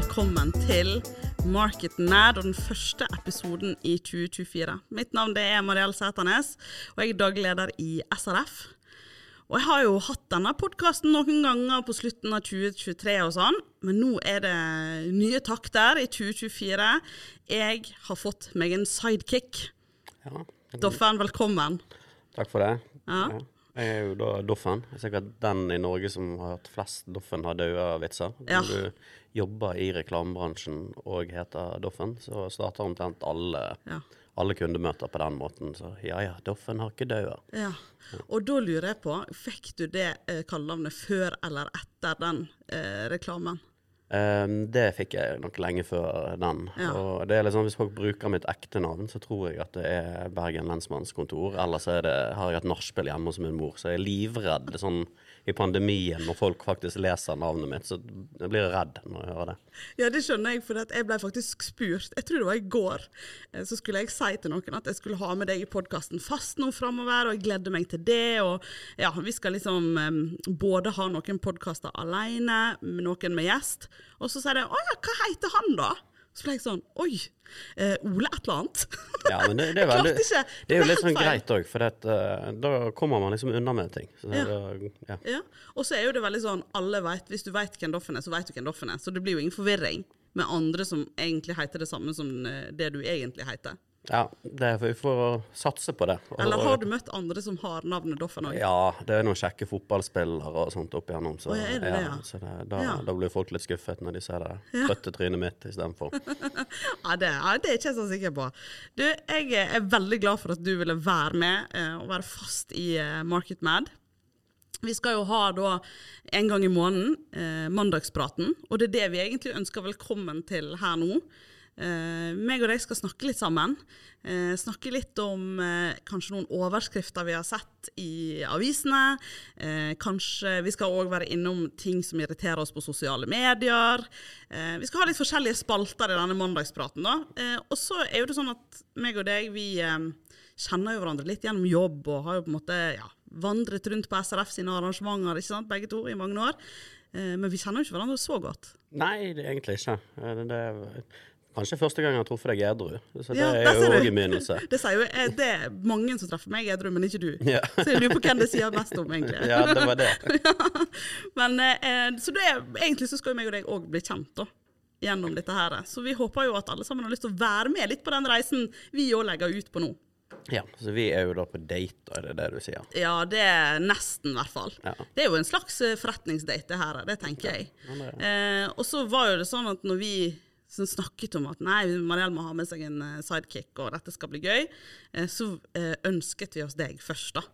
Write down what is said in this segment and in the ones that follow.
velkommen til Market Nerd og den første episoden i 2024. Mitt navn det er Mariell Sæternes, og jeg er daglig leder i SRF. Og jeg har jo hatt denne podkasten noen ganger på slutten av 2023 og sånn, men nå er det nye takter i 2024. Jeg har fått meg en sidekick. Ja, Doffen, velkommen. takk for det. Ja. Jeg er jo da Doffen. Jeg er sikkert den i Norge som har hatt flest Doffen har daua vitser. Ja. Når du jobber i reklamebransjen og heter Doffen, så starter omtrent alle, Ja. alle kundemøter på den måten. Så ja ja, Doffen har ikke daua. Ja. Og da lurer jeg på, fikk du det eh, kallenavnet før eller etter den eh, reklamen? Um, det fikk jeg nok lenge før den. Ja. Og det er liksom, Hvis folk bruker mitt ekte navn, så tror jeg at det er Bergen lensmannskontor. Ellers er det, har jeg et nachspiel hjemme hos min mor, så jeg er livredd sånn i pandemien når folk faktisk leser navnet mitt. Så jeg blir redd når jeg hører det. Ja, det skjønner jeg, for jeg ble faktisk spurt, jeg tror det var i går, eh, så skulle jeg si til noen at jeg skulle ha med deg i podkasten fast nå framover, og jeg gleder meg til det. Og ja, vi skal liksom både ha noen podkaster alene, noen med gjest, og så sier de 'Å ja, hva heter han, da?' Så ble jeg sånn Oi, eh, Ole et eller annet. Ja, men det, det, er, veldig, ikke. det er jo litt sånn greit òg, for det, uh, da kommer man liksom unna med ting. Så Ja. ja. Ja. Og så er jo det veldig sånn, alle vet, hvis du vet hvem Doffen er, så vet du hvem Doffen er. Så det blir jo ingen forvirring med andre som egentlig heter det samme som eh, det du egentlig heter. Ja, det vi får satse på det. Og- Eller har du møtt andre som har navnet Doffen òg? Ja, det er noen kjekke fotballspillere og sånt opp igjennom. Så, ja, det det, ja? så det, da, Ja. da blir folk litt skuffet når de ser det trøtte trynet mitt istedenfor. Ja, det, ja, det er ikke jeg så sikker på. Du, jeg er veldig glad for at du ville være med eh, og være fast i eh, Market Mad. Vi skal jo ha da en gang i måneden eh, mandagspraten, og det er det vi egentlig ønsker velkommen til her nå. Eh, meg og deg skal snakke litt sammen. Eh, snakke litt om eh, kanskje noen overskrifter vi har sett i avisene. Eh, kanskje vi skal òg være innom ting som irriterer oss på sosiale medier. Eh, vi skal ha litt forskjellige spalter i denne mandagspraten. da. Eh, og så er jo det sånn at meg og deg, vi kjenner jo hverandre litt gjennom jobb og har jo på en måte ja, vandret rundt på SRF sine arrangementer, ikke sant, begge to, i mange år. Men vi kjenner jo ikke hverandre så godt. Nei, det er egentlig ikke. Det er kanskje første gang jeg har truffet deg edru. Så det Ja, er jo òg en begynnelse. Det sier jo jeg, det er mange som treffer meg edru, men ikke du. Ja. Så jeg lurer på hvem det sier mest om, egentlig. ja, det var det. Men, eh, så det, egentlig så skal jo meg og deg òg bli kjent da, gjennom dette her. Så vi håper jo at alle sammen har lyst til å være med litt på den reisen vi òg legger ut på nå. Ja, Så vi er jo da på date, er det det du sier? Ja, det er nesten, i hvert fall. Ja. Det er jo en slags eh, forretningsdate, det her, det tenker jeg. Ja, det- Eh, og så var jo det sånn at når vi sånn snakket om at nei, Mariell må ha med seg en eh, sidekick, og dette skal bli gøy, eh, så eh, ønsket vi oss deg først, da.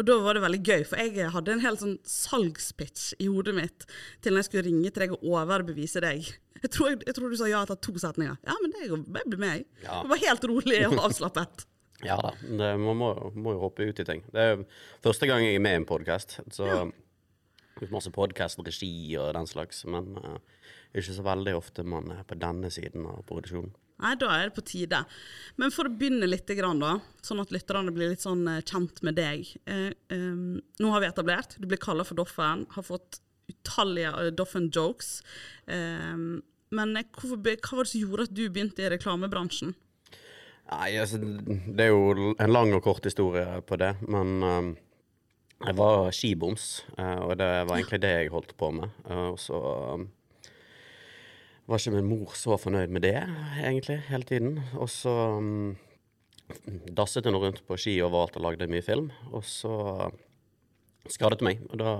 Og da var det veldig gøy, for jeg hadde en hel sånn salgspitch i hodet mitt til når jeg skulle ringe til deg og overbevise deg. Jeg tror, jeg, jeg tror du sa ja til to setninger. Ja, men det, jeg blir med. Ja. Det var helt rolig og avslappet. Ja da, det, man må, må jo hoppe ut i ting. Det er første gang jeg er med i en podkast, så masse podkastregi og den slags, men eh, ikke så veldig ofte man er på denne siden av produksjonen. Nei, da er det på tide. Men for å begynne litt, da, sånn at lytterne blir litt sånn eh, kjent med deg. Eh, em, nå har vi etablert, du blir kalla for Doffen, har fått utallige eh, Doffen-jokes. Em, men hvorfor, hva var det som gjorde at du begynte i reklamebransjen? Nei, altså, det er jo en lang og kort historie på det, men eh, jeg var skiboms, og det var egentlig det jeg holdt på med. Og så var ikke min mor så fornøyd med det, egentlig, hele tiden. Og så um, dasset hun rundt på ski overalt og lagde mye film. Og så skadet hun meg, og da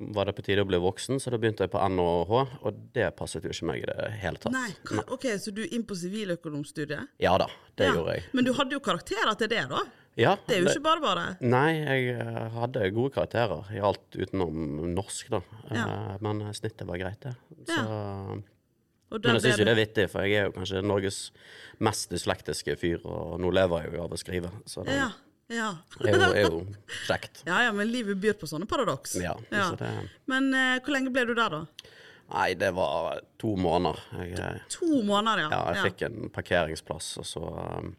var det på tide å bli voksen, så da begynte jeg på NHH, og det passet jo ikke meg i det hele tatt. Nei, ok, Så du er inn på siviløkonomstudiet? Ja da, det Ja. gjorde jeg. Men du hadde jo karakterer til det, da? Ja, Det er jo ikke bare bare. Nei, jeg eh, hadde gode karakterer i alt utenom norsk, da. Ja. Men snittet var greit, det. Så, ja. men jeg syns jo det er vittig, for jeg er jo kanskje Norges mest dyslektiske fyr, og nå lever jeg jo av å skrive, så det Ja, ja. er, jo, er jo kjekt. Ja, ja, men livet byr på sånne paradoks. Ja, Ja. Så det, Men eh, hvor lenge ble du der, da? nei, det var to måneder. Jeg, to, To måneder, ja. ja, jeg fikk en parkeringsplass, og så um,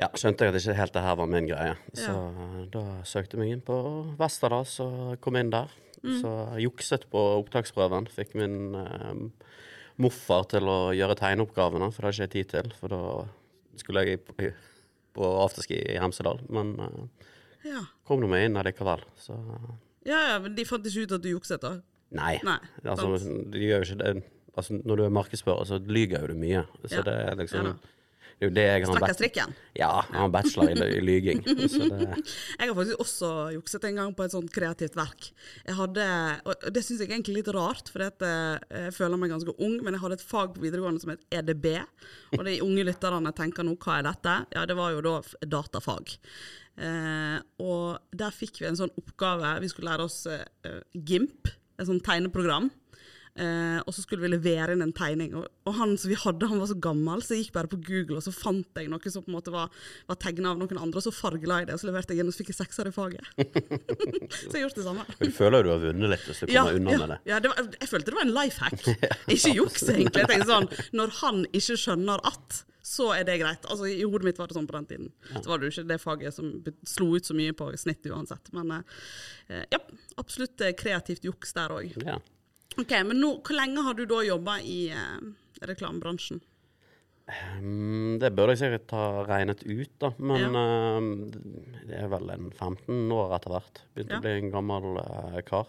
ja, skjønte jeg at ikke helt det her var min greie. Så uh, da søkte jeg meg inn på Westerdals og kom inn der. Så jeg jukset på opptaksprøven. Fikk min eh, morfar til å gjøre tegneoppgavene, for det hadde ikke jeg tid til. For da skulle jeg på, afterski i Hemsedal. Men uh, Ja. kom nå meg inn allikevel. Så ja, ja, men de fant ikke ut at du jukset, da? nei. Nei. Altså, de gjør jo ikke det. Altså, når du er markedsfører, så lyger jo du mye. Så Ja. det er liksom Ja. Det er jo det jeg har strikken. Ja, jeg har en bachelor i, i lyging. Jeg har faktisk også jukset en gang på et sånt kreativt verk. Jeg hadde, og det syns jeg egentlig er litt rart, for jeg føler meg ganske ung, men jeg hadde et fag på videregående som het EDB. Og de unge lytterne tenker nå hva er dette? Ja, det var jo da datafag. Eh, og der fikk vi en sånn oppgave. Vi skulle lære oss eh, GIMP, et sånt tegneprogram. Eh, og så skulle vi levere inn en tegning. Og, og han som vi hadde, han var så gammel, så jeg gikk bare på Google og så fant jeg noe som på en måte var, var tegna av noen andre, og så fargela jeg det, og så leverte jeg inn, og så fikk jeg sekser i faget. så jeg gjorde det samme. du føler jo du har vunnet litt hvis du kommer unna ja, med det. ja det var, jeg følte det var en life hack. Ikke juks, egentlig. Jeg tenkte sånn, Når han ikke skjønner at, så er det greit. Altså I hodet mitt var det sånn på den tiden. Så var det jo ikke det faget som slo ut så mye på snittet uansett. Men eh, ja, absolutt eh, kreativt juks der òg. Ja. Ok, men nå, Hvor lenge har du da jobba i eh, reklamebransjen? Mm, det burde jeg sikkert ha regnet ut, da. Men eh, det er vel en 15 år etter hvert. Begynte Ja. å bli en gammel uh, kar.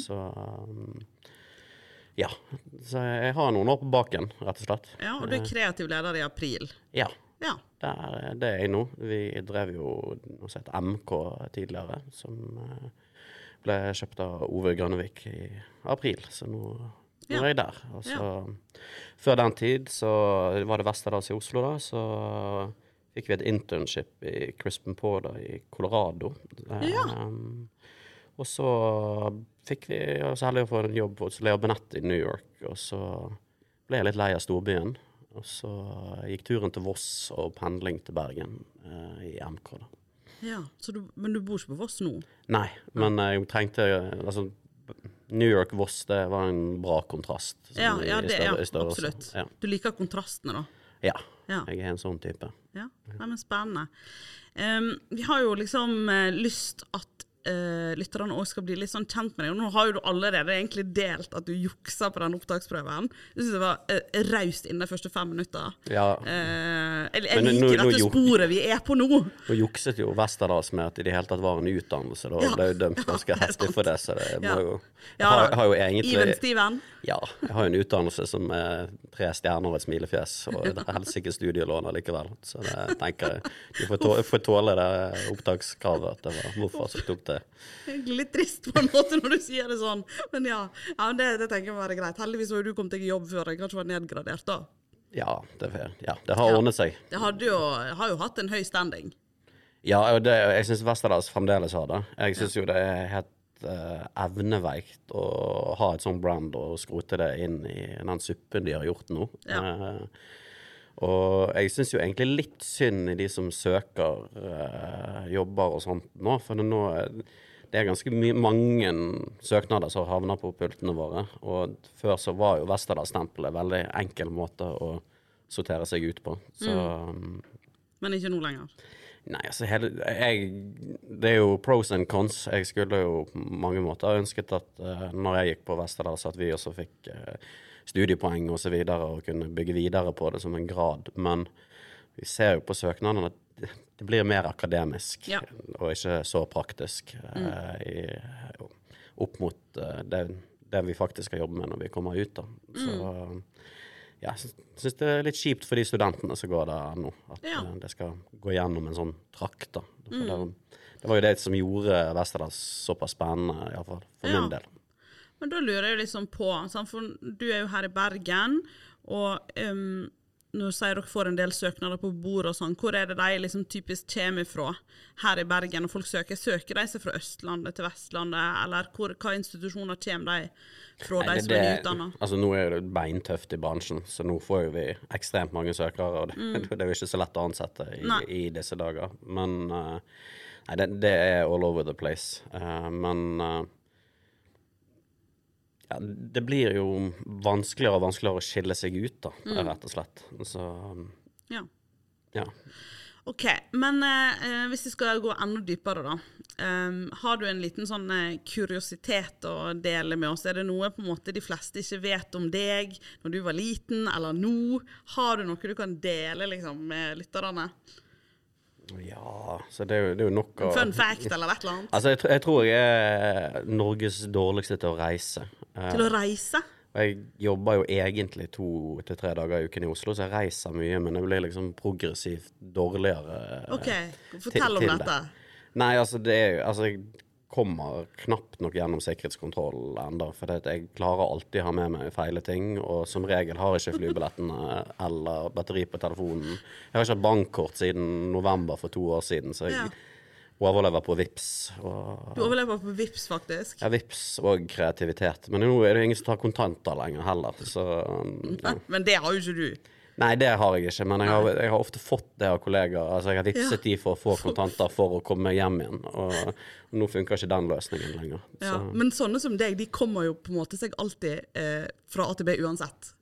Så um, ja. Så jeg har noen år på baken, rett og slett. Ja, Og du er kreativ leder i april. Ja. Ja. Det er, det er jeg nå. Vi drev jo noe som het MK tidligere, som eh, ble kjøpt av Ove Grønnevik i april. Så nå, nå Ja. er jeg der. Og så, Før den tid så var det Vesterdals i Oslo, da. Så fikk vi et internship i Crispin Porda i Colorado. Ja. Um, og så fikk vi var så heldig å få en jobb hos Lea Bennett i New York. Og så ble jeg litt lei av storbyen. Og så gikk turen til Voss og pendling til Bergen uh, i MK. da. Ja. Så du, men du bor ikke på Voss nå? Nei, men jeg trengte altså, New York-Voss, det var en bra kontrast. Ja, ja, det, større- ja i absolutt. Ja. Du liker kontrastene, da? ja. Ja. Jeg er en sånn type. Ja, Nei, men spennende. Um, vi har jo liksom uh, lyst at uh, lytterne også skal bli litt sånn kjent med deg. Og nå har jo du allerede egentlig delt at du juksa på den opptaksprøven. Du syns det var uh, raust innen de første fem minutter. Ja, Eh, jeg jeg Men nå- liker nå dette sporet vi er på nå. Nå jukset jo Westerdals med at det i det hele tatt var en utdannelse. Da. Ja. Ble jo dømt ganske Ja, er heftig for det, så det må Ja. jo Jeg Ja har, har jo egentlig Even Steven. Ja, jeg har jo en utdannelse som er tre stjerner og et smilefjes, og det er helst ikke studielån allikevel. Så det tenker jeg Du får tåle, får tåle det opptakskravet at det var morfar som tok det. Litt trist på en måte når du sier det sånn, men ja. ja men det, det tenker jeg må være greit. Heldigvis har jo du kommet deg i jobb før jeg kanskje var nedgradert, da. Ja, det, ja, det har Ja. ordnet seg. Det jo, har jo hatt en høy standing. Ja, og det, jeg syns Westerdals fremdeles har det. Jeg syns jo det er helt uh, evneveikt å ha et sånt brand og skrote det inn i den suppen de har gjort nå. Ja. Eh, og jeg syns jo egentlig litt synd i de som søker uh, jobber og sånt nå, for nå er det er ganske mange søknader som havner på pultene våre. Og før så var jo Westerdals-stempelet en veldig enkel måte å sortere seg ut på. Så mm. Men ikke nå lenger. Nei, altså hele, jeg, Det er jo pros and cons. Jeg skulle jo på mange måter ønsket at uh, når jeg gikk på Westerdals, at vi også fikk uh, studiepoeng osv. Og, så videre, og kunne bygge videre på det som en grad. Men vi ser jo på søknadene at det, blir mer akademisk Ja. og ikke så praktisk uh, i, opp mot uh, det, det vi faktisk skal jobbe med når vi kommer ut. da. Så ja, jeg syns det er litt kjipt for de studentene som går der nå. At Ja. eh, det skal gå gjennom en sånn trakt. da. Mm. det, det var jo det som gjorde Westerdals såpass spennende, iallfall for Ja. min del. Men da lurer jeg liksom på, sant, for du er jo her i Bergen, og um, når du sier dere får en del søknader på bordet og sånn, hvor er det de liksom typisk kommer fra her i Bergen når folk søker? Søker de seg fra Østlandet til Vestlandet, eller hvor, hva institusjoner kommer de fra, de som som er nyutdanna? altså Nå er det beintøft i bransjen, så nå får vi ekstremt mange søkere. Og det, det er jo ikke så lett å ansette i, i disse dager. Men uh, nei, det, det er all over the place. Uh, men eh, ja, det blir jo vanskeligere og vanskeligere å skille seg ut, da, rett og slett. Så Ja. ja. OK, men eh, hvis vi skal gå enda dypere, da. Em, har du en liten sånn eh, kuriositet å dele med oss? Er det noe på en måte de fleste ikke vet om deg når du var liten, eller nå? Har du noe du kan dele liksom, med lytterne? Ja, så det er jo, det er jo nok å Fun fact eller et eller annet? Altså, jeg, jeg tror jeg er Norges dårligste til å reise. Til å reise? jeg jobber jo egentlig to til tre dager i uken i Oslo, så jeg reiser mye, men jeg blir liksom progressivt dårligere. eh, OK, fortell om til dette. Nei, altså, det er jo Altså, jeg kommer knapt nok gjennom sikkerhetskontroll ennå, for det jeg klarer alltid å ha med meg feile ting, og som regel har jeg ikke flybillettene eller batteri på telefonen. Jeg har ikke hatt bankkort siden november for to år siden, så jeg Ja. Overlever på VIPS og Du overlever på Vips faktisk. ja, VIPS og kreativitet. Men nå er det ingen som tar kontanter lenger heller, så um, ja. Men det har jo ikke du. Nei, det har jeg ikke, men jeg har, jeg har ofte fått det av kollegaer. Altså, jeg har vippset Ja. de for å få kontanter for å komme hjem igjen, og nå funker ikke den løsningen lenger. Ja. Så. Men sånne som deg, de kommer jo på en måte seg alltid eh, fra A til B uansett.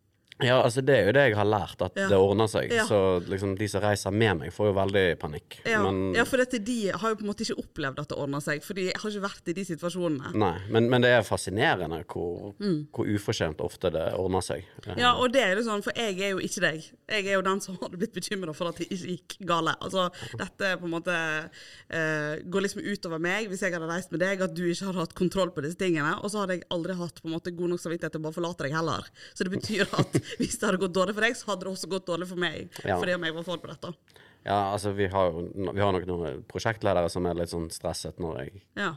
Ja, altså det er jo det jeg har lært, at Ja. det ordner seg. Ja. Så liksom de som reiser med meg, får jo veldig panikk. Ja, Men, ja for dette, de har jo på en måte ikke opplevd at det ordner seg, for de har ikke vært i de situasjonene. nei, men, men det er fascinerende hvor, hvor ufortjent ofte det ordner seg. Mm. Ja, og det er jo sånn, for jeg er jo ikke deg. Jeg er jo den som hadde blitt bekymra for at det ikke gikk gale. Altså, dette på en måte uh, går liksom utover meg hvis jeg hadde reist med deg, at du ikke hadde hatt kontroll på disse tingene. Og så hadde jeg aldri hatt på en måte god nok samvittighet til å bare forlate deg heller. Så det betyr at hvis det hadde gått dårlig for deg, så hadde det også gått dårlig for meg. Ja. Fordi om jeg var forberedt, da. Ja, altså vi har jo vi har nok noen prosjektledere som er litt sånn stresset når jeg Ja.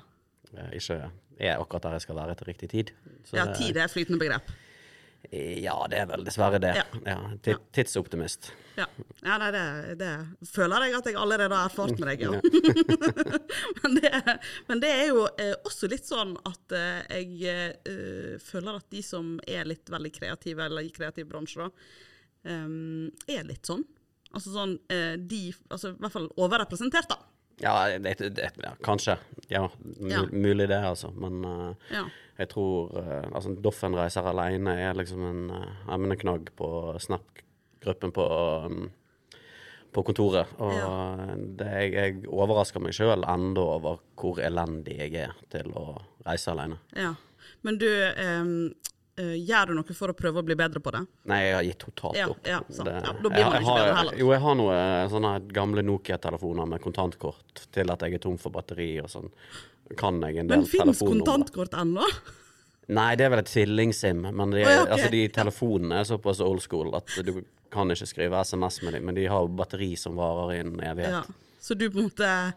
eh, ikke er akkurat der jeg skal være til riktig tid. Så ja, tid er et flytende begrep. Ja, det er vel dessverre det. Ja. Ja. Tidsoptimist. Ja, ja nei, det, det føler jeg at jeg allerede har erfart med deg, ja. men, det, men det er jo eh, også litt sånn at eh, jeg eh, føler at de som er litt veldig kreative, eller i kreativ bransje, da, eh, er litt sånn. Altså sånn De altså, I hvert fall overrepresentert, da. Ja, det, det, ja kanskje. Ja, Ja. mulig det, altså. Men uh, Ja. jeg tror uh, altså, Doffen reiser alene er liksom en uh, emneknagg på Snap-gruppen på, um, på kontoret. Og Ja. det, jeg, jeg overrasker meg sjøl enda over hvor elendig jeg er til å reise alene. ja. Men du eh, eh, Gjør du noe for å prøve å bli bedre på det? Nei, jeg har gitt totalt Ja, opp. ja. Det- Ja, da blir man ikke har- bedre heller. Jo, jeg har noen sånne gamle Nokia-telefoner med kontantkort til at jeg er tom for batteri og sånn. Kan jeg en del Men fins kontantkort ennå? Nei, det er vel et tvilling-SIM, men de, oh, ja, ok. altså, de telefonene er såpass old school at du kan ikke skrive SMS med dem, men de har batteri som varer i en evighet. Så du på en måte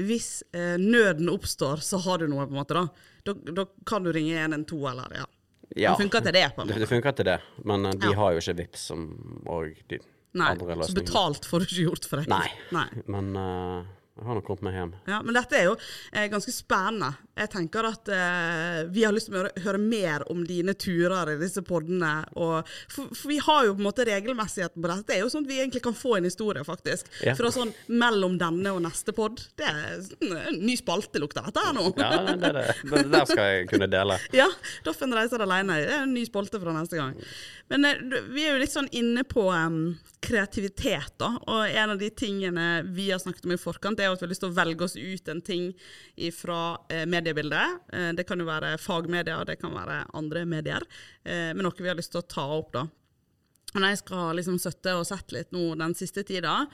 Hvis eh, nøden oppstår, så har du noe, på en måte, da. Da, da kan du ringe 112, eller ja. Ja. Det funker til det, på en måte. det funker til det, men uh, de Ja. har jo ikke VIPs som og de Nei, andre så betalt får du ikke gjort for deg. Nei. Nei. Men eh, jeg har nok kommet meg hjem. Ja, men dette er jo eh, ganske spennende. Jeg tenker at eh, vi har lyst til å høre, høre mer om dine turer i disse podene. Og, for, for vi har jo på en måte regelmessigheten på dette. Det er jo sånn at vi egentlig kan få en historie, faktisk. Ja. Fra sånn mellom denne og neste pod. Det er sånn, en ny spalte lukter dette her nå. Ja, det, det, det, der skal jeg kunne dele. Ja, Doffen reiser alene. Det er en ny spalte fra neste gang. Men eh, vi er jo litt sånn inne på um, kreativitet, da. Og en av de tingene vi har snakket om i forkant, er jo at vi har lyst til å velge oss ut en ting fra eh, mediebildet. Eh, det kan jo være fagmedia, det kan være andre medier. Eh, men noe vi har lyst til å ta opp, da. Når jeg skal liksom søtte og sett litt nå den siste tida,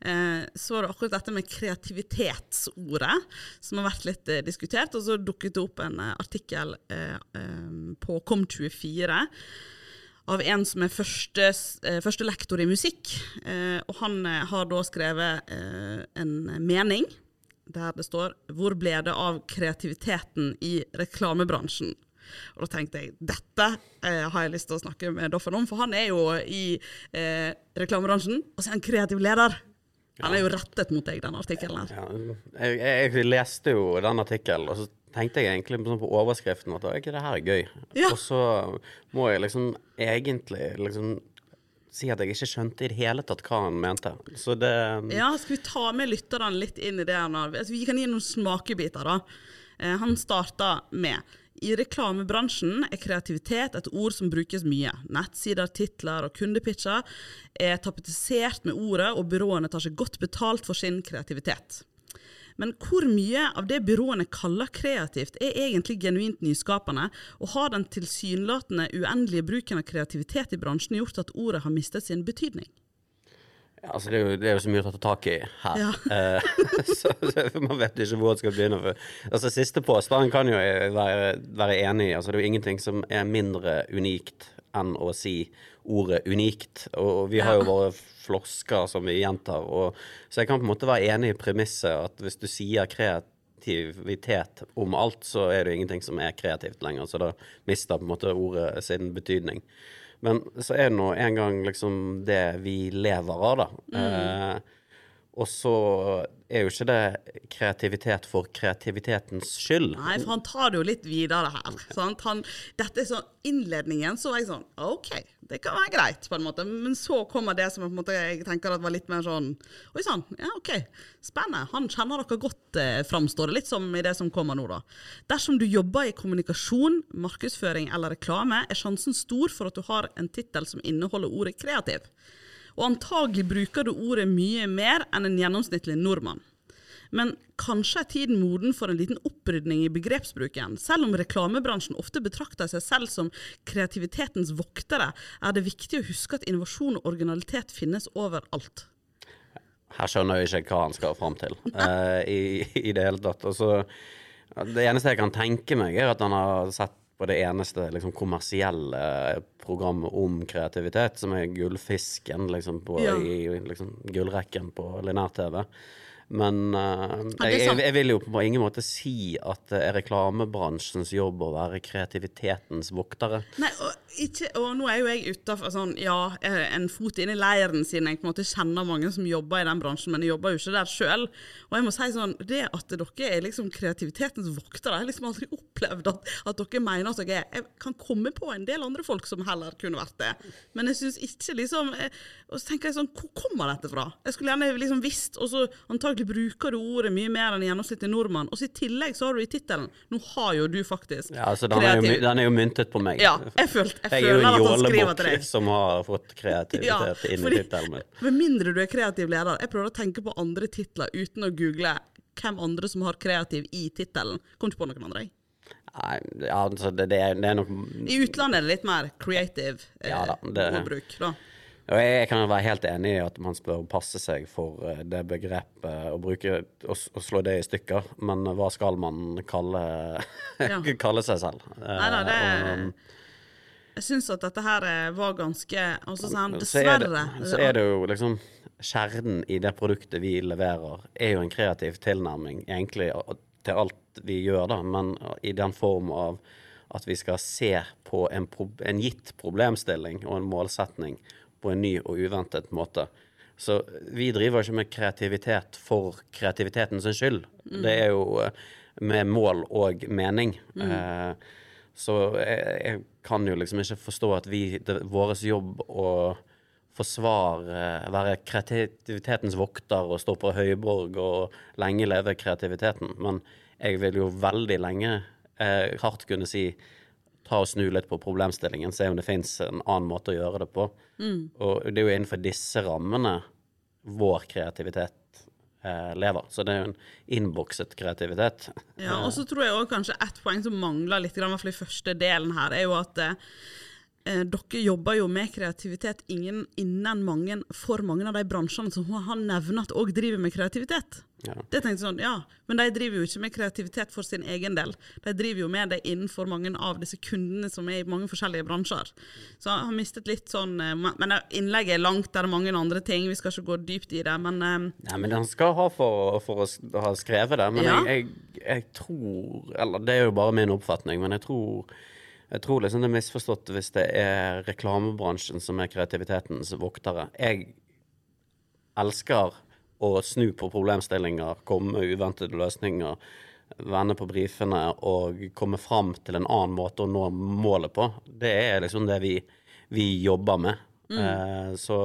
eh, så er det akkurat dette med kreativitetsordet som har vært litt eh, diskutert. Og så dukket det opp en eh, artikkel på Kom24 av en som er første, eh, første lektor i musikk. Eh, og han eh, har da skrevet eh, en mening der det står 'Hvor ble det av kreativiteten i reklamebransjen?' Og da tenkte jeg dette eh, har jeg lyst til å snakke med Doffen om, for han er jo i eh, reklamebransjen, og så er han kreativ leder. Han er jo rettet mot deg, denne artikkelen her. Ja, jeg, jeg leste jo den artikkelen, og så tenkte jeg egentlig på, sånn overskriften at er ikke det her er gøy? Ja. Og så må jeg liksom egentlig liksom si at jeg ikke skjønte i det hele tatt hva han mente. Så det Ja, skal vi ta med lytterne litt inn i det? Altså, vi kan gi noen smakebiter, da. Eh, han starta med I reklamebransjen er kreativitet et ord som brukes mye. Nettsider, titler og kundepitcher er tapetisert med ordet, og byråene tar seg godt betalt for sin kreativitet. Men hvor mye av det byråene kaller kreativt, er egentlig genuint nyskapende, og har den tilsynelatende uendelige bruken av kreativitet i bransjen gjort at ordet har mistet sin betydning? Ja, altså det, er jo, det er jo så mye å ta tak i her. Ja. Eh, så, så man vet ikke hvor man skal begynne. For. Altså, siste påstand kan jo være, være enig i. Altså, det er jo ingenting som er mindre unikt enn å si ordet unikt. Og, vi har jo våre flosker som vi gjentar. Og, så jeg kan på en måte være enig i premisset at hvis du sier kreativitet om alt, så er det jo ingenting som er kreativt lenger. Så da mister på en måte ordet sin betydning. Men så er det nå en gang liksom det vi lever av, da. Eh, og så er jo ikke det kreativitet for kreativitetens skyld. Nei, for han tar det jo litt videre her. Han, dette er sånn innledningen, så var jeg sånn OK, det kan være greit, på en måte. Men så kommer det som jeg, måte, jeg tenker var litt mer sånn Oi sann, ja OK, spennende. Han kjenner dere godt, eh, framstår det litt som i det som kommer nå, da. Dersom du jobber i kommunikasjon, markedsføring eller reklame, er sjansen stor for at du har en tittel som inneholder ordet kreativ. Og antagelig bruker du ordet mye mer enn en gjennomsnittlig nordmann. Men kanskje er tiden moden for en liten opprydning i begrepsbruken. Selv om reklamebransjen ofte betrakter seg selv som kreativitetens voktere, er det viktig å huske at innovasjon og originalitet finnes overalt. Her skjønner jeg ikke hva han skal fram til uh, i, i det hele tatt. Altså, det eneste jeg kan tenke meg, er at han har sett på det eneste liksom, kommersielle programmet om kreativitet, som er Gullfisken liksom, på, Ja. i liksom, gullrekken på linær-TV. Men uh, jeg, jeg, jeg vil jo på ingen måte si at det er reklamebransjens jobb å være kreativitetens voktere. Nei, og, ikke, og nå er jo jeg utafor sånn, ja, eh, en fot inn i leiren, siden jeg på en måte kjenner mange som jobber i den bransjen, men jeg jobber jo ikke der sjøl. Og jeg må si sånn, det at dere er liksom kreativitetens voktere, jeg har liksom aldri opplevd at, at dere mener at dere er Jeg kan komme på en del andre folk som heller kunne vært det, men jeg syns ikke liksom eh, Og så tenker jeg sånn, hvor kommer dette fra? Jeg skulle gjerne liksom visst, og så antagelig bruker du ordet mye mer enn gjennomsnittlig nordmann, og så i tillegg så har du i tittelen Nå har jo du faktisk Ja, altså, den, er jo, den er jo myntet på meg. Ja, jeg, følte, jeg, Jeg er jo en jålebukk som har fått kreativitet Ja, inn i tittelen min. Med mindre du er kreativ leder. Jeg prøver å tenke på andre titler uten å google hvem andre som har kreativ i tittelen. Kom ikke på noen andre. jeg. Nei, ja, altså, det, det, er, det er nok I utlandet er det litt mer creative eh, Ja da, det- ordbruk. da. Og jeg kan være helt enig i at man bør passe seg for eh, det begrepet å bruke og, slå det i stykker, men hva skal man kalle, kalle seg selv? Eh, Nei da, det og- Jeg syns at dette her var ganske Og så sa han så er, det, dessverre. så er det jo liksom Kjernen i det produktet vi leverer, er jo en kreativ tilnærming egentlig til alt vi gjør, da, men i den form av at vi skal se på en, pro en gitt problemstilling og en målsetning på en ny og uventet måte. Så vi driver ikke med kreativitet for kreativitetens skyld. Det er jo eh, med mål og mening. Eh, så jeg, jeg kan jo liksom ikke forstå at vi, det vår jobb å forsvare, være kreativitetens vokter og stå på høyborg og lenge leve kreativiteten. Men jeg vil jo veldig lenge eh, hardt kunne si ta og snu litt på problemstillingen, se om det fins en annen måte å gjøre det på. Og det er jo innenfor disse rammene vår kreativitet lever. Så det er jo en innbokset kreativitet. Ja, og så tror jeg også kanskje ett poeng som mangler litt, i hvert fall i første delen her, er jo at eh, eh, dere jobber jo med kreativitet ingen, innen mange, for mange av de bransjene som han nevner at òg driver med kreativitet. Ja. Det tenkte sånn, ja, Men de driver jo ikke med kreativitet for sin egen del. De driver jo med det innenfor mange av disse kundene som er i mange forskjellige bransjer. Så jeg har mistet litt sånn eh, Men innlegget er langt, det er mange andre ting. Vi skal ikke gå dypt i det, men eh, Nei, men han skal ha for, for å ha skrevet det. Men Ja. jeg, jeg, jeg tror Eller det er jo bare min oppfatning, men jeg tror jeg tror liksom det er misforstått hvis det er reklamebransjen som er kreativitetens voktere. Jeg elsker å snu på problemstillinger, komme med uventede løsninger, vende på brifene og komme fram til en annen måte å nå målet på. Det er liksom det vi, vi jobber med. Eh, så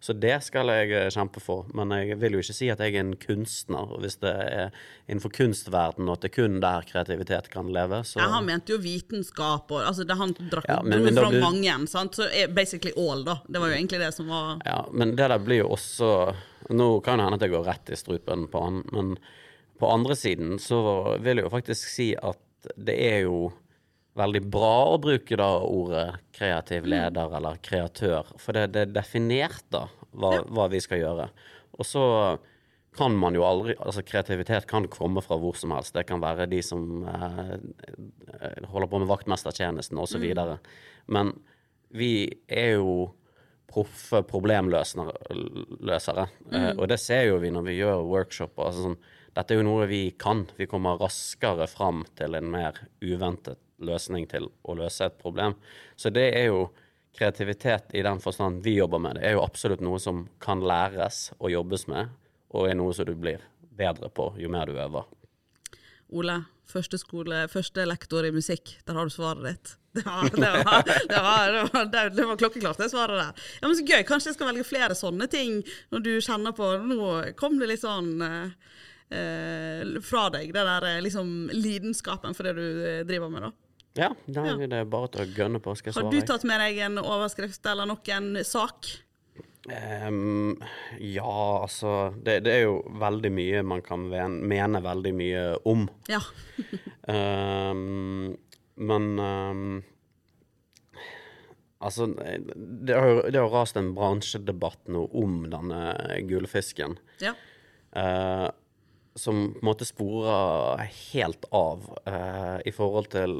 Så det skal jeg eh, kjempe for. Men jeg vil jo ikke si at jeg er en kunstner. Hvis det er innenfor kunstverdenen og at det er kun der kreativitet kan leve, så Ja, han mente jo vitenskap og altså det Han drakk Ja, men- men fra blir- mange, sant? så basically all, da. Det var jo egentlig det som var Ja, men det der blir jo også Nå kan det hende at jeg går rett i strupen på han, men på andre siden så vil jeg jo faktisk si at det er jo veldig bra å bruke da ordet kreativ leder eller kreatør, for det, det er definert da hva, hva vi skal gjøre. Og så kan man jo aldri Altså kreativitet kan komme fra hvor som helst. Det kan være de som eh, eh, holder på med vaktmestertjenesten osv. videre Men vi er jo proffe problemløsere. Eh, og det ser jo vi når vi gjør workshoper. Altså sånn, dette er jo noe vi kan. Vi kommer raskere fram til en mer uventet løsning til å løse et problem. Så det er jo kreativitet i den forstand vi jobber med. Det er jo absolutt noe som kan læres og jobbes med, og er noe som du blir bedre på jo mer du øver. Ole, første skole, første lektor i musikk. Der har du svaret ditt. Det var, det var, det var, det var, klokkeklart, det svaret der. Ja, men Så gøy. Kanskje jeg skal velge flere sånne ting når du kjenner på Nå kom det litt sånn eh, eh, fra deg, det der eh, liksom lidenskapen for det du eh, driver med, da. Ja, da er det bare til å gønne på. Skal jeg Har du tatt med deg en overskrift eller noen sak? Um, ja, altså det, det er jo veldig mye man kan mene veldig mye om. Ja. um, men um, Altså, det har det har rast en bransjedebatt nå om denne gullfisken. ja. Uh, som på en måte sporer helt av uh, i forhold til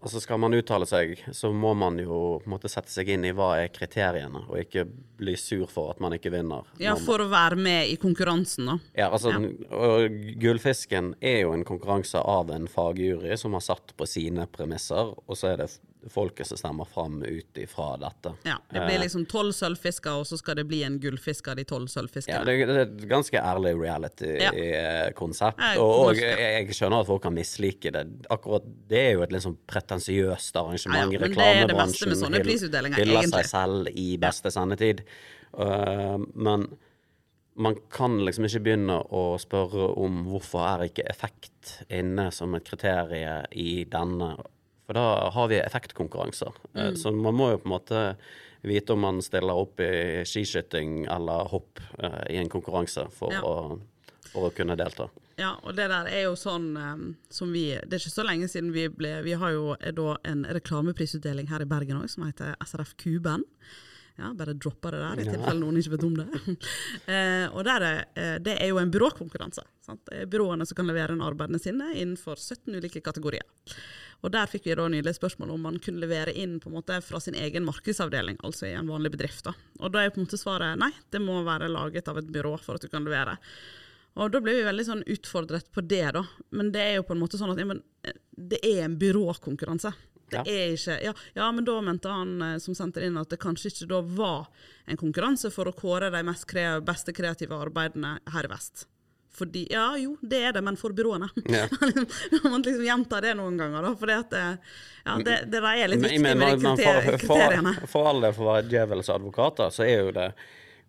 Altså Skal man uttale seg, så må man jo på en måte sette seg inn i hva er kriteriene, og ikke bli sur for at man ikke vinner. ja, for å være med i konkurransen, da. ja, altså, ja. Gullfisken er jo en konkurranse av en fagjury som har satt på sine premisser, og så er det folket som stemmer fram ut ifra dette. Ja, Det blir liksom tolv sølvfisker, og så skal det bli en gullfisker de tolv Ja, sølvfiskene. det, det er et ganske ærlig reality-konsept. Ja. og og jeg, jeg skjønner at folk kan mislike det. Akkurat Det er jo et litt sånn pretensiøst arrangement. Ja, ja, Reklamebransjen hyller egentlig. seg selv i beste sendetid. Uh, men man kan liksom ikke begynne å spørre om hvorfor er ikke effekt inne som et kriterium i denne. For da har vi effektkonkurranser. Mm. Eh, Så man må jo på en måte vite om man stiller opp i skiskyting eller hopp eh, i en konkurranse for, Ja. å, for å kunne delta. Ja, og det der er jo sånn um, som vi Det er ikke så lenge siden vi ble Vi har jo eh, da en reklameprisutdeling her i Bergen òg, som heter SRF Kuben. Ja, bare droppa det der, i tilfelle noen ikke vet om det. eh, og er, eh, Det er jo en byråkonkurranse. Sant? Byråene som kan levere inn arbeidene sine innenfor 17 ulike kategorier. Og Der fikk vi da nylig spørsmål om man kunne levere inn på en måte fra sin egen markedsavdeling, altså i en vanlig bedrift. da. Og da er på en måte svaret nei, det må være laget av et byrå for at du kan levere. Og da ble vi veldig sånn utfordret på det, da. Men det er jo på en måte sånn at eh, det er en byråkonkurranse. Det Ja. er ikke ja, ja, men da mente han eh, som sendte inn at det kanskje ikke da var en konkurranse for å kåre de mest kre beste kreative arbeidene her i vest. Fordi, ja jo, det er det, men for byråene. Ja. Man må liksom gjenta det noen ganger, da. For det, ja, det, det der er litt Men- viktig men- med de kriteriene. For, for for alle for å være djevelens advokater, så er jo det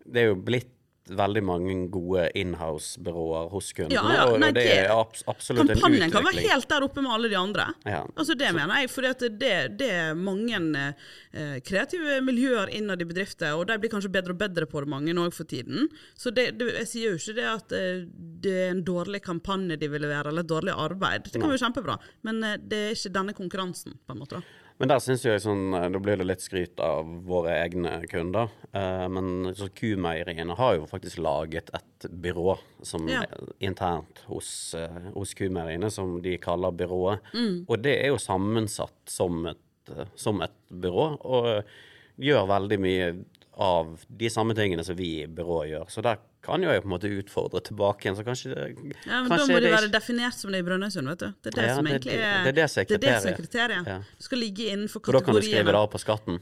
Det er jo blitt veldig mange gode inhouse-byråer hos kundene. Ja, ja, nei, det det- er abs absolutt en utvikling. Kampanjen kan være helt der oppe med alle de andre. Ja. Altså Det mener jeg, for det, det er mange eh, kreative miljøer innad i bedrifter, og de blir kanskje bedre og bedre på det, mange òg for tiden. Så det, det, jeg sier jo ikke det at eh, det er en dårlig kampanje de vil levere, eller et dårlig arbeid. Det kan være kjempebra, men eh, det er ikke denne konkurransen, på en måte. da. Men der syns jeg sånn eh, Da blir det litt skryt av våre egne kunder. Eh, men så Kumeieriene har jo faktisk laget et byrå som Ja. er internt hos, uh, hos Kumeieriene, som de kaller byrået. Mm. Og det er jo sammensatt som et, eh, som et byrå, og eh, gjør veldig mye av de samme tingene som vi i byrået gjør. Så der kan jo jeg på en måte utfordre tilbake igjen. Så kanskje, det- Ja, men Da må det ikke- være definert som det i Brønnøysund, vet du. Det er det Ja, som det- egentlig er det er det er det er det kriteriet. Ja. Du skal ligge innenfor kategorien. Og da kan du skrive det av på skatten.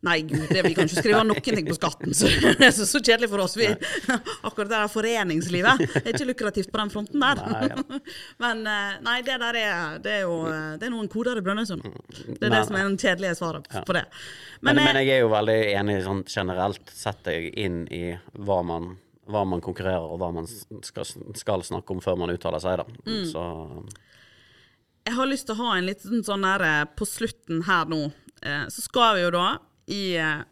Nei, gud, det, vi kan ikke skrive noen ting på skatten. Så det er så, så kjedelig for oss. Vi, akkurat det der foreningslivet er ikke lukrativt på den fronten der. Nei, ja. Men eh, nei, det der er, det er jo eh, det er noen koder i Brønnøysund. Det er Nei, det som er den kjedelige svaret på det. Men, Men, men, eh, jeg er jo veldig enig sånn generelt. Sett deg inn i hva man, hva man konkurrerer og hva man skal, skal snakke om før man uttaler seg, da. Mm. Så jeg har lyst til å ha en liten sånn der på slutten her nå. Eh, så skal vi jo da i eh,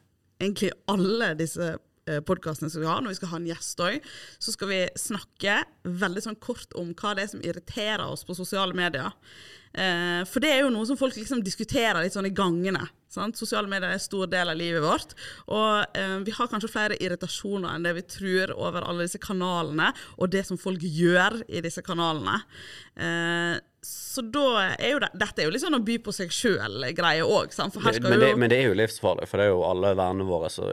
egentlig alle disse eh, podkastene som vi har, når vi skal ha en gjest òg, så skal vi snakke veldig sånn kort om hva det er som irriterer oss på sosiale medier. Eh, for det er jo noe som folk liksom diskuterer litt sånn i gangene. Sant? Sosiale medier er en stor del av livet vårt. Og eh, vi har kanskje flere irritasjoner enn det vi tror over alle disse kanalene, og det som folk gjør i disse kanalene. Eh, så da er jo det, dette er jo litt sånn å by på seg sjøl-greie òg. Men, det, men det er jo livsfarlig, for det er jo alle vennene våre så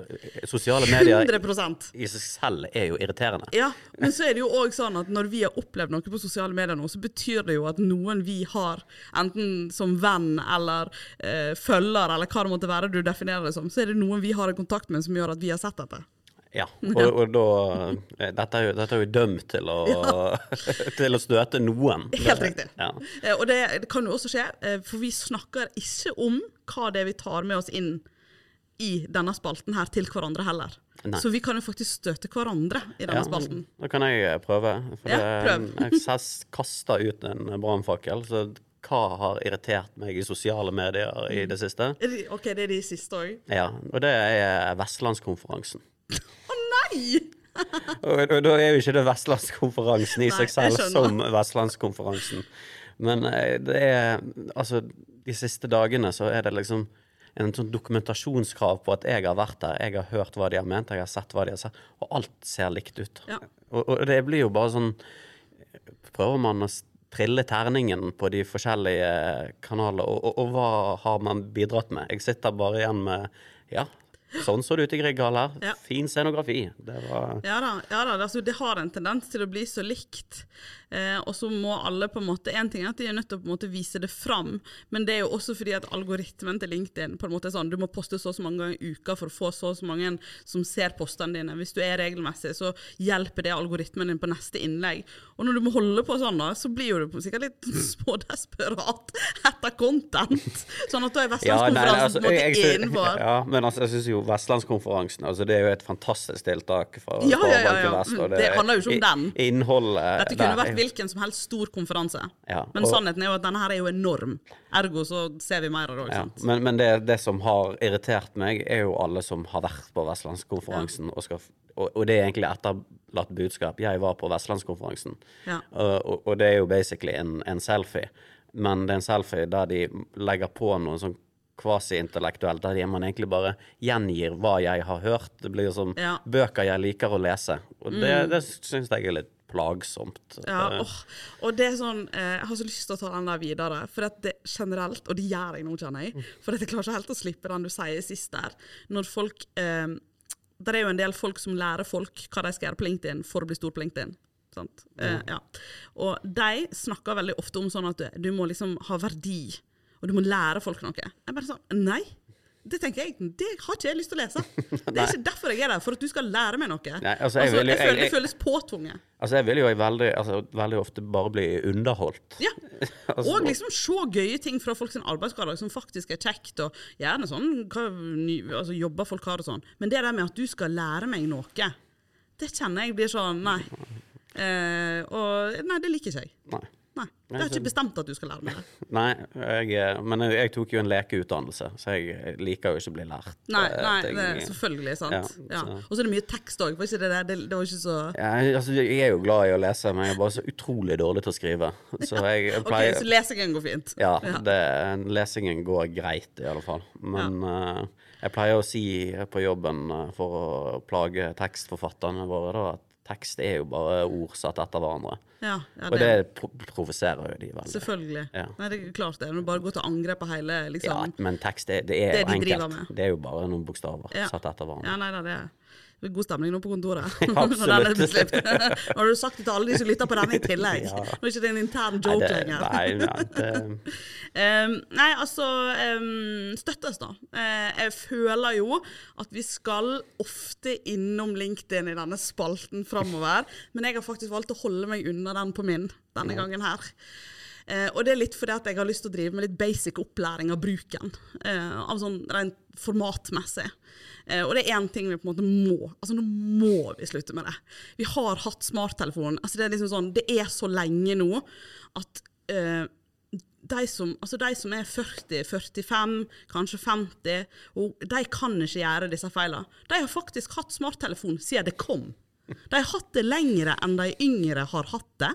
Sosiale medier 100 i seg selv er jo irriterende. Ja, men så er det jo òg sånn at når vi har opplevd noe på sosiale medier nå, så betyr det jo at noen vi har, enten som venn eller eh, følger, eller hva det måtte være du definerer det som, så er det noen vi har en kontakt med som gjør at vi har sett dette. Ja, og, og da eh, dette er, jo, dette er jo dømt til å, til å støte noen. Helt riktig. Ja. Eh, og det, det kan jo også skje, eh, for vi snakker ikke om hva det er vi tar med oss inn i denne spalten her til hverandre heller. Nei. Så vi kan jo faktisk støte hverandre i denne Ja, spalten. Da kan jeg prøve. For Ja, det, prøv. jeg kasta ut en brannfakkel. Så hva har irritert meg i sosiale medier i det siste? OK, det er de siste òg. Ja, og det er Vestlandskonferansen. Å nei! Og, og da er jo ikke det Vestlandskonferansen i seg selv som Vestlandskonferansen. Men eh, det er Altså, de siste dagene så er det liksom en sånn dokumentasjonskrav på at jeg har vært der, jeg har hørt hva de har ment, jeg har sett hva de har sett, og alt ser likt ut. Ja. Og, og det blir jo bare sånn Prøver man å trille terningen på de forskjellige kanalene, og, og, og hva har man bidratt med? Jeg sitter bare igjen med Ja, sånn så det ut i Grieghallen her. Ja. Fin scenografi. Det var Ja da, ja da altså, det har en tendens til å bli så likt. Eh, og så må alle på en måte En ting er at de er nødt til å på en måte vise det fram, men det er jo også fordi at algoritmen til LinkedIn på en måte er sånn Du må poste så og så mange ganger i uka for å få så og så mange som ser postene dine. Hvis du er regelmessig, så hjelper det algoritmen din på neste innlegg. Og når du må holde på sånn, da, så blir du sikkert litt smådesperat etter content. Sånn at da er Ja, Vestlandskonferansen altså, måte jeg, innenfor. ja, men altså, jeg syns jo Vestlandskonferansen altså, Det er jo et fantastisk tiltak fra Ja, ja, ja, ja. Og Det handler jo ikke om den. Innholdet Dette kunne der vært hvilken som helst stor konferanse. Ja, men sannheten er jo at denne her er jo enorm. Ergo så ser vi mer av det òg. ja, Men, men det, det som har irritert meg, er jo alle som har vært på Vestlandskonferansen. Og, skal, og, og det er egentlig etterlatt budskap. Jeg var på Vestlandskonferansen. Ja. Og, og, det er jo basically en, en selfie. Men det er en selfie der de legger på noe sånn kvasi-intellektuelt, der man egentlig bare gjengir hva jeg har hørt. Det blir som Ja. bøker jeg liker å lese. Og det, det syns jeg er litt plagsomt. Ja, Eh, åh. Og det er sånn, eh, Jeg har så lyst til å ta den der videre. For at det generelt, og det gjør jeg nå, kjenner jeg, for at jeg klarer ikke helt å slippe den du sier sist der. Når folk eh, Det er jo en del folk som lærer folk hva de skal gjøre på LinkedIn for å bli stor på LinkedIn. Sant? Eh, ja. Og de snakker veldig ofte om sånn at du, du må liksom ha verdi, og du må lære folk noe. Jeg bare sånn Nei! Det tenker jeg, det har ikke jeg lyst til å lese. Det er ikke derfor jeg er der, for at du skal lære meg noe. Nei, altså, jeg altså, jeg, jeg føler det føles påtvunget. Altså, jeg vil jo veldig, altså, veldig ofte bare bli underholdt. Ja. Altså, Og liksom se gøye ting fra folk sin arbeidshverdag som faktisk er kjekt, og gjerne sånn hva, altså, jobber folk har og sånn. Men det der med at du skal lære meg noe, det kjenner jeg blir sånn Nei. Eh, og nei, det liker ikke jeg. Nei. Nei. Du har ikke bestemt at du skal lære meg det. Nei, jeg, men jeg, tok jo en lekeutdannelse, så jeg liker jo ikke å bli lært. Nei, eh, nei det er selvfølgelig sant. Ja, Ja, Og så er det mye tekst òg. Var ikke det der? Det, det var ikke så Ja, altså, jeg er jo glad i å lese, men jeg er bare så utrolig dårlig til å skrive. Så jeg OK, pleier så lesingen går fint. Ja, det, lesingen går greit, i alle fall. Men uh, jeg pleier å si på jobben eh, for å plage tekstforfatterne våre, da, at tekst er jo bare ord satt etter hverandre. Ja, ja, Og det, det provoserer jo de veldig. selvfølgelig. Ja. Nei, det er klart det. Når du bare går til angrep på hele Ja, liksom men tekst er, det er Det jo de enkelt. Det er jo bare noen bokstaver Ja. satt etter hverandre. Ja, nei da, det er Det er God stemning nå på kontoret. Når den er beslipt. Nå har du sagt det til alle de som lytter på denne i tillegg. Ja. Nå er ikke det en intern joke lenger. nei, nei, det, Um, nei, altså um, Støttes, da. Eh, jeg føler jo at vi skal ofte innom LinkedIn i denne spalten framover, men jeg har faktisk valgt å holde meg unna den på min denne gangen her. Eh, og det er litt fordi at jeg har lyst til å drive med litt basic opplæring av bruken. Eh, av sånn rent formatmessig. Eh, og det er én ting vi på en måte må Altså nå må vi slutte med det. Vi har hatt smarttelefon. Altså det er liksom sånn, det er så lenge nå at eh, de som, altså de som er 40, 45, kanskje 50, og de kan ikke gjøre disse feilene. De har faktisk hatt smarttelefon siden det kom. De har hatt det lengre enn de yngre har hatt det.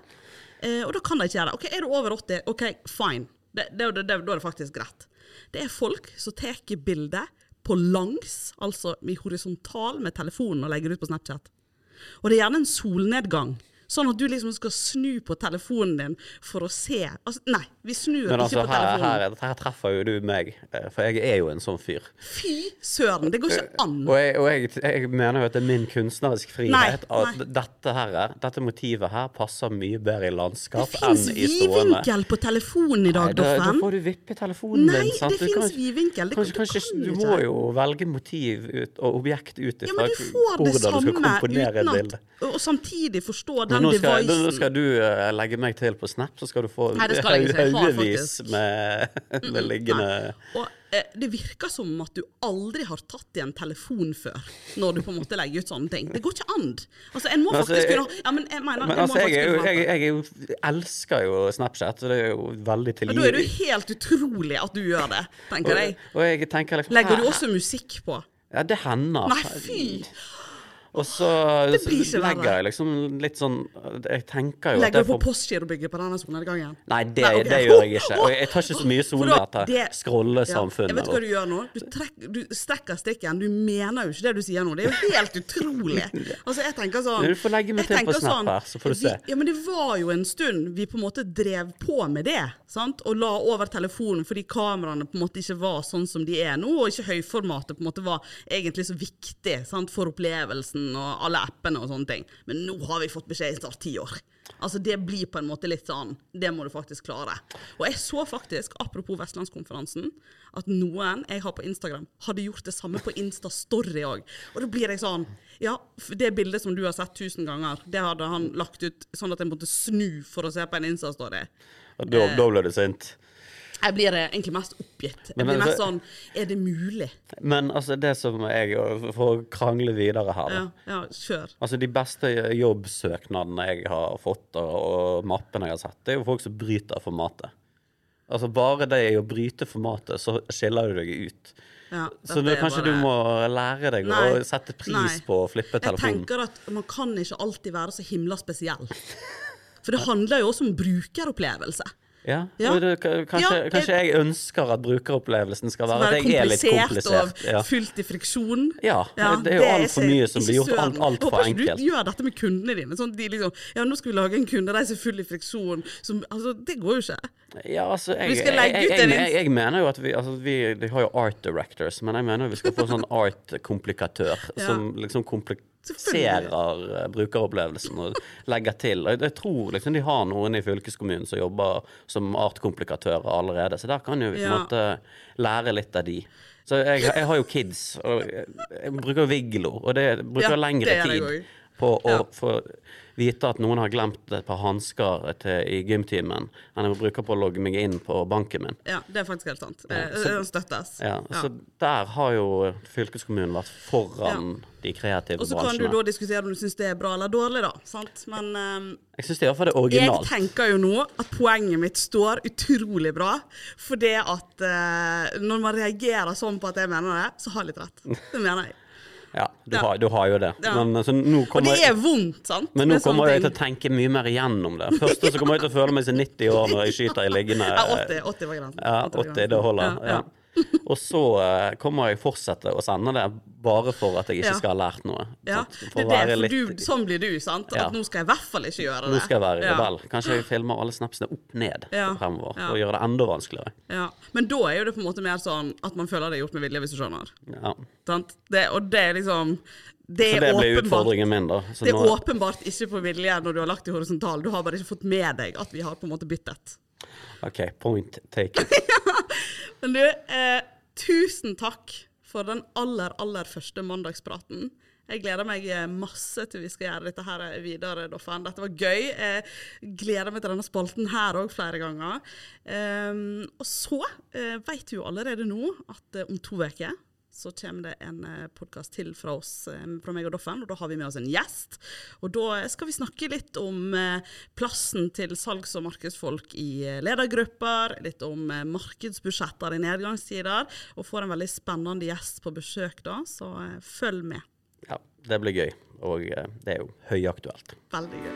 Eh, og da kan de ikke gjøre det. Ok, Er du over 80, ok, fine. Det, det, det, da er det faktisk greit. Det er folk som tar bilder på langs, altså i horisontal med telefonen og legger ut på Snapchat. Og det er gjerne en solnedgang. Sånn at du liksom skal snu på telefonen din for å se altså, Nei, vi snur men altså, ikke på her, telefonen. her, her treffer jo du meg, eh, for jeg er jo en sånn fyr. Fy søren, det går ikke an. Og jeg, og jeg, jeg mener jo at det er min kunstneriske frihet Nei, at dette her, dette motivet her passer mye bedre i landskap enn i stående. vidvinkel på telefonen i dag, Nei, da, da får du vippe telefonen Nei, din. sant? det fins vidvinkel. Det, Kanskje, du kan du må jo velge motiv ut, og objekt ut ja, ifra det hvordan du skal komponere et bilde. Og samtidig forstå den devicen. nå skal du uh, legge meg til på Snap, så skal du få Nei, det skal jeg ikke. Jeg haugevis med, med liggende Og eh, det virker som at du aldri har tatt i en telefon før, når du på en måte legger ut sånne ting. Det går ikke an. Altså, en må Men altså, faktisk jeg- kunne Ja, men jeg mener, Men altså, jeg, jo, jeg, jeg jo, elsker jo Snapchat, og det er jo veldig tilgivelig. Da er det jo helt utrolig at du gjør det, tenker jeg. Og, og jeg tenker liksom Legger du også musikk på? Ja, det hender. Nei, fy! Og så, så legger jeg liksom litt sånn Jeg tenker jo Legger du på Postgirobygget på denne solnedgangen? Nei, det, Nei, okay. det gjør jeg ikke. Og jeg tar ikke så mye For sol da- med dette Ja, jeg vet hva du gjør nå? Du, trekk, du strekker strikken. Du mener jo ikke det du sier nå. Det er jo helt utrolig. Altså, jeg tenker sånn Du får legge meg til på Snap sånn, her, så får du se. Vi, ja, men det var jo en stund vi på en måte drev på med det. Sant? Og la over telefonen fordi kameraene på en måte ikke var sånn som de er nå, og ikke høyformatet på en måte var egentlig så viktig sant? for opplevelsen og alle appene og sånne ting. Men nå har vi fått beskjed i snart ti år. Altså Det blir på en måte litt sånn Det må du faktisk klare. Og jeg så faktisk, apropos Vestlandskonferansen, at noen jeg har på Instagram, hadde gjort det samme på Insta-story òg. Og da blir jeg sånn Ja, det bildet som du har sett tusen ganger, det hadde han lagt ut sånn at jeg måtte snu for å se på en Insta-story. Da, da ble du sint. Jeg blir eh, egentlig mest oppgitt. Jeg blir mest sånn Er det mulig? Men altså, det som jeg For å krangle videre her, da. Ja, ja kjør. Altså, de beste jobbsøknadene jeg har fått, og, mappene jeg har sett, det er jo folk som bryter formatet. Altså, bare det å bryte formatet, så skiller du deg ut. Ja, Så nå kanskje bare- du må lære deg Nei, å sette pris nei. på å flippe telefonen. Jeg tenker at man kan ikke alltid være så himla spesiell. For det handler jo også om brukeropplevelse. Ja, Ja. kanskje, Ja, kanskje jeg ønsker at brukeropplevelsen skal være, Være at jeg er litt komplisert og fylt i friksjon. Ja, det er jo altfor mye som blir gjort alt- alt for Håper ikke enkelt. du gjør dette med kundene dine. Sånn de liksom Ja, nå skal vi lage en kundereise er full i friksjon. Som, altså, det går jo ikke. Ja, altså, jeg, Vi jeg, jeg, jeg, mener jo at vi, altså, vi De har jo art directors, men jeg mener vi skal få sånn art-komplikatør Ja. som liksom kompliserer eh, brukeropplevelsen og legger til. Og jeg, tror liksom de har noen i fylkeskommunen som jobber som art-komplikatører allerede, så der kan jo vi på en måte lære litt av de. Så jeg, jeg har jo kids, og jeg, bruker Viglo, og det bruker Ja, lengre tid. På å Ja. få vite at noen har glemt et par hansker i gymtimen, enn jeg bruker på å logge meg inn på banken min. Ja, det er faktisk helt sant. Det, så- det støttes. Ja, Ja. Så der har jo fylkeskommunen vært foran de kreative bransjene. Og så kan du da diskutere om du syns det er bra eller dårlig, da. Sant? Men um, Jeg syns det iallfall er jeg tenker jo nå at poenget mitt står utrolig bra. For det at uh, når man reagerer sånn på at jeg mener det, så har jeg litt rett. Det mener jeg. Ja, du, Ja. Har, du har jo det. Ja. Men, altså, nå Og det er vondt, sant? men nå kommer jeg til å tenke mye mer igjennom det. Først så kommer jeg til å føle meg som 90 år når jeg skyter i liggende Ja, 80, 80 var grensen. Ja, 80 var 80, det holder. Ja. Og så eh, kommer jeg fortsette å sende det bare for at jeg ikke skal ha lært noe. Ja, For det er det, litt du, sånn blir du, sant? Ja. At nå skal jeg i hvert fall ikke gjøre det. Nå skal jeg være rebell. Kanskje jeg filmer alle snapsene opp ned fremover Ja. for gjøre det enda vanskeligere. Ja. Men da er jo det på en måte mer sånn at man føler det er gjort med vilje, hvis du skjønner. Ja. Det, og det er liksom Det Så er det blir åpenbart min, Det er nå- åpenbart ikke på vilje når du har lagt i horisontal. Du har bare ikke fått med deg at vi har på en måte byttet. OK, point taken. Men du, eh, tusen takk for den aller, aller første mandagspraten. Jeg gleder meg eh, masse til vi skal gjøre dette her videre, Doffen. Dette var gøy. Jeg gleder meg til denne spalten her òg flere ganger. Um, og så uh, vet du jo allerede nå at uh, om to uker så kommer det en uh, podkast til fra oss, eh, fra meg og Doffen, og da har vi med oss en gjest. Og da skal vi snakke litt om eh, plassen til salgs- og markedsfolk i eh, ledergrupper, litt om eh, markedsbudsjetter i nedgangstider, og får en veldig spennende gjest på besøk da, så eh, følg med. Ja, det blir gøy. Og eh, det er jo høyaktuelt. Veldig gøy.